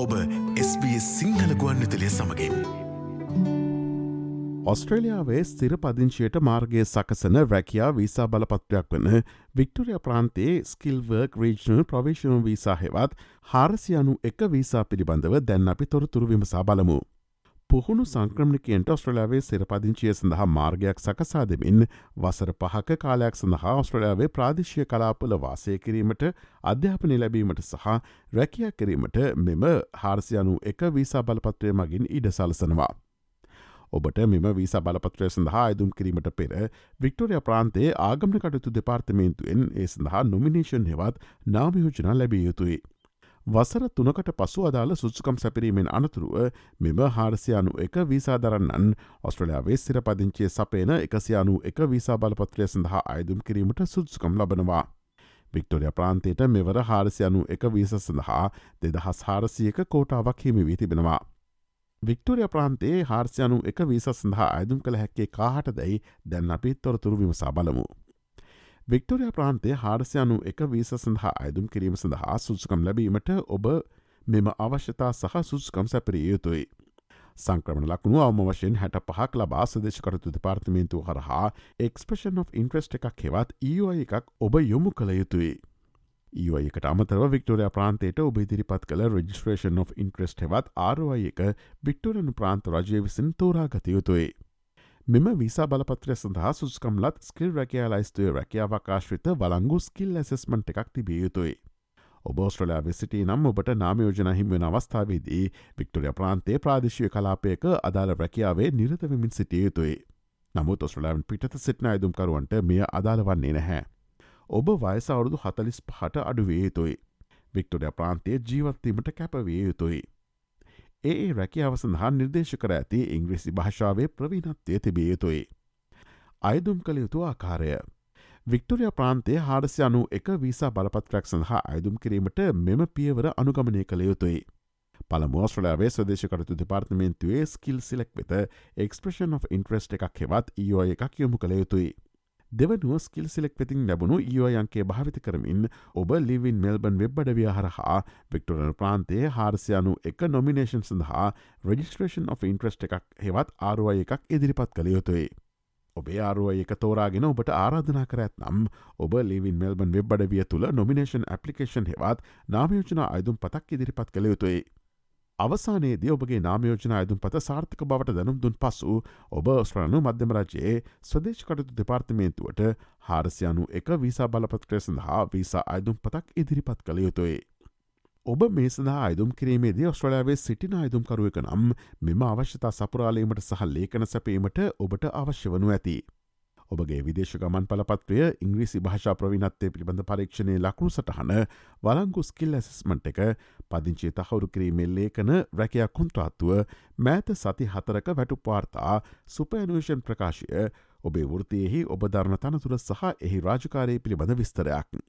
ඔබ SBS සිංහල ගුවන් විතලිය සමඟින්. ඔස්ට්‍රේලියාවේ ස්තිර පදිංචයට මාර්ගය සකසන රැකයා වීසා බලපත්‍රයක් වන වික්ටෝරිය ප්‍රාන්තයේ ස්කිල්වර්ක් රීජනල් ප්‍රවේශණ වීසා හෙවත් හාරසියනු එක වීසා පිළිබඳව දැන් අපි තොරතුරු විමසා බලමු. පුහුණු සංක්‍රමණිකයන්ට ඔස්ට්‍රලයාාවේ සිරපදිංචිය සඳහා මාර්ගයක් සකසා දෙමින් වසර පහක කාලයක් සඳහා ඔස්ට්‍රලයාාවේ ප්‍රාදිශය කලාපල වාසය කිරීමට අධ්‍යාපනය ලැබීමට සහ රැකිය කිරීමට මෙම හාර්සියනු එක වීසා බලපත්‍රය මගින් ඉඩ සලසනවා. ඔබට මෙම වීසා බලපත්‍රය සඳහා අයදුම් කිරීමට පෙර වික්ටෝරිය ප්‍රාන්තේ ආගමන කටයුතු දෙපාර්තමේන්තුවෙන් ඒ සඳහා නොමිනේෂන් හෙවත් නාමයෝජනා ලැබිය යුතුයි. වසර තුනකට පසු අදාළ සුත්සුකම් සැපිරීමෙන් අනතුරුව මෙම හාරසියනු එක වීසාදරන්නන් ඔස්ට්‍රලයාාවේ සිරපදිංචේ සපේන එකසියනු එක වීසා බලපත්‍රය සඳහා අයදුම් කිරීමට සුත්සුකම් ලබනවා. වික්ටෝරිය ප්‍රාන්තයට මෙවර හාරසියනු එක වීස සඳහා දෙදහස් හාරසියක කෝටාවක් හිමි වී තිබෙනවා. වික්ටෝරිය ප්‍රාන්තයේ හාර්සියනු එක වීස සඳහා අයදුම් කළ හැක්කේ කාහට දැයි දැන් අපි තොරතුරු විමසා බලමු. වික්ටෝරිය ප්‍රාන්තය හාරසයනු එක වීස සඳහා අයදුම් කිරීම සඳහා සුසුකම් ලැබීමට ඔබ මෙම අවශ්‍යතා සහ සුස්කම් සැපරිය යුතුයි. සංක්‍රමණ ලකුණු අවම වශයෙන් හැට පහක් ලබා සදේශකරතු දෙපාර්තමේන්තුව හරහා එක්ස්පේෂන් of ඉන්ට්‍රස්ට එකක් හෙවත් ඒෝයි එකක් ඔබ යොමු කළ යුතුයි. ඒකට අමතරව වික්ටෝරය ප්‍රාන්තයට ඔබ ඉදිරිපත් කළ රජිස්ට්‍රේෂන් of ඉන්ට්‍රස්ට හෙවත් ආරෝයි එක වික්ටෝරනු ප්‍රාන්ත රජය විසින් තෝරාගත යුතුයි. මෙම විසා බලපත්‍රය සඳහා සුස්කම්ලත් ස්කිල් රැකයා ලයිස්තුය රැකියාවකාශ්‍රිත වලංගු ස්කිල් ඇසෙස්මට එකක් තිබිය යුතුයි. ඔබෝස්ට්‍රලයා වෙසිටි නම් ඔබට නාමයෝජන හිමෙන අවස්ථාවේදී වික්ටොරිය ප්‍රාන්තේ ප්‍රාදිශය කලාපයක අදාළ රැකියාවේ නිරතවමින් සිටිය යුතුයි. නමුත් ඔස්ට්‍රලෑවන් පිට සිටින අයදුම්කරුවන්ට මෙය අදාළ වන්නේ නැහැ. ඔබ වයස අවුරුදු හතලිස් පහට අඩුවේ යුතුයි. වික්ටොරිය ප්‍රාන්තේ ජීවත්වීමට කැපවිය යුතුයි. ඒ රැකියාව සඳහා නිර්දේශ කර ඇති ඉංග්‍රිසි භාෂාවේ ප්‍රවීණත්වය තිබිය යුතුයි. අයදුම් කළ යුතු ආකාරය. වික්ටෝරිය ප්‍රාන්තේ හාරසි අනු එක වීසා බලපත්‍රයක් සඳහා අයදුම් කිරීමට මෙම පියවර අනුගමනය කළ යුතුයි. පළමෝස්ට්‍රලයාාවේ සදේශකරතු දෙපාර්තමේන්තුවේ ස්කිල් සිලෙක් වෙත එක්ස්ප්‍රේෂන් of ඉන්ට්‍රස්ට එකක් හෙවත් ඒෝ එකක් යොමු කළ යුතුයි. දෙවනුව ස්කිල් සිලෙක් වෙතින් ලැබුණු ඒෝයන්ගේ භාවිත කරමින් ඔබ ලිවින් මෙල්බන් වෙබ්බඩවිය හරහා වික්ටෝරන ප්‍රාන්තයේ හාරසියනු එක නොමිනේෂන් සඳහා රජිස්ට්‍රේෂන් of ඉන්ට්‍රස්ට එකක් හෙවත් ආරුවය එකක් ඉදිරිපත් කළ යුතුයි. ඔබේ ආරුව එක තෝරාගෙන ඔබට ආරාධනා කර ඇත්නම් ඔබ ලිවින් මෙල්බන් වෙබ්බඩවිය තුළ නොමිනේෂන් ඇපලිකේෂන් හෙවත් නාමයෝජන අයදුම් පතක් ඉදිරිපත් කළ යුතුයි. අවසානයේදී ඔබගේ නාමයෝජන අයදුම් පත සාර්ථක බවට දැනුම් දුන් පසු ඔබ ස්ට්‍රනු මධ්‍යමරජයේ ස්වදේශකටතු දෙපාර්තමේන්තුවට හාරසියනු එක වීසා බලපත්‍රය සඳහා වීසා අයදුම් පතක් ඉදිරිපත් කළ යුතුයි. ඔබ මේ සඳහා අයදුම් කිරීමේදී ඔස්ට්‍රලයාාවේ සිටින අයදුම්කරුවක නම් මෙම අවශ්‍යතා සපුරාලීමට සහ ලේකන සැපීමට ඔබට අවශ්‍ය වනු ඇති. ඔබගේ විදේශ ගමන් පලපත්‍රය ඉංග්‍රීසි භාෂා ප්‍රවිනත්තය පිළිබඳ පරීක්ෂණය ලකුණු සටහන වලංගු ස්කිල් ඇසස්මට එක පදිංචේ තහවුරු කිරීමේ ලේකන රැකයක් කොන්ත්‍රාත්තුව මෑත සති හතරක වැටු පාර්තා සුපෑනුවේෂන් ප්‍රකාශය ඔබේ වෘතියෙහි ඔබ ධර්ණ තනතුර සහ එහි රාජකාරය පිළිබඳ විස්තරයක්.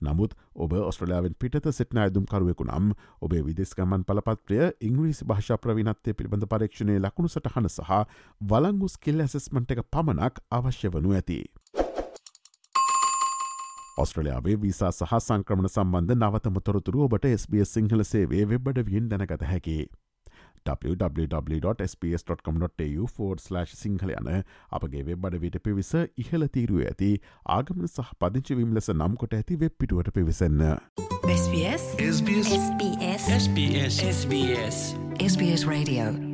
නමුත් ඔබ ඔස්ට්‍රලයාාවෙන් පිට සිට්න අයදුම්කරුවෙකු නම් ඔබේ විදෙස්ගමන් පලපත්‍රය ඉංග්‍රීසි භාෂා ප්‍රවිනත්තය පිළිබඳ පරීක්ෂණය ලකුණු සටහන සහ වලංගු ස්කිල් ඇසස්මට එක පමණක් අවශ්‍ය වනු ඇති. ඔස්ට්‍රලයාාවේ විසා සහ සංක්‍රමණ සම්බන්ධ නවතම තොරතුරු ඔබට SBS සිංහල සේවේ වෙබ්බඩ වියෙන් දැනගත හැකි. www.sps.com.tu4/ සිංහල යන අපගේ වෙබ්බඩ විට පිවිස ඉහල තීරුව ඇති ආගමන සහ පදිංචිවීම් ලෙස නම් කොට ඇති වෙබ් පිටුවට පිවිසන්න. SBS SBS SBS SBS SBS SBS Radio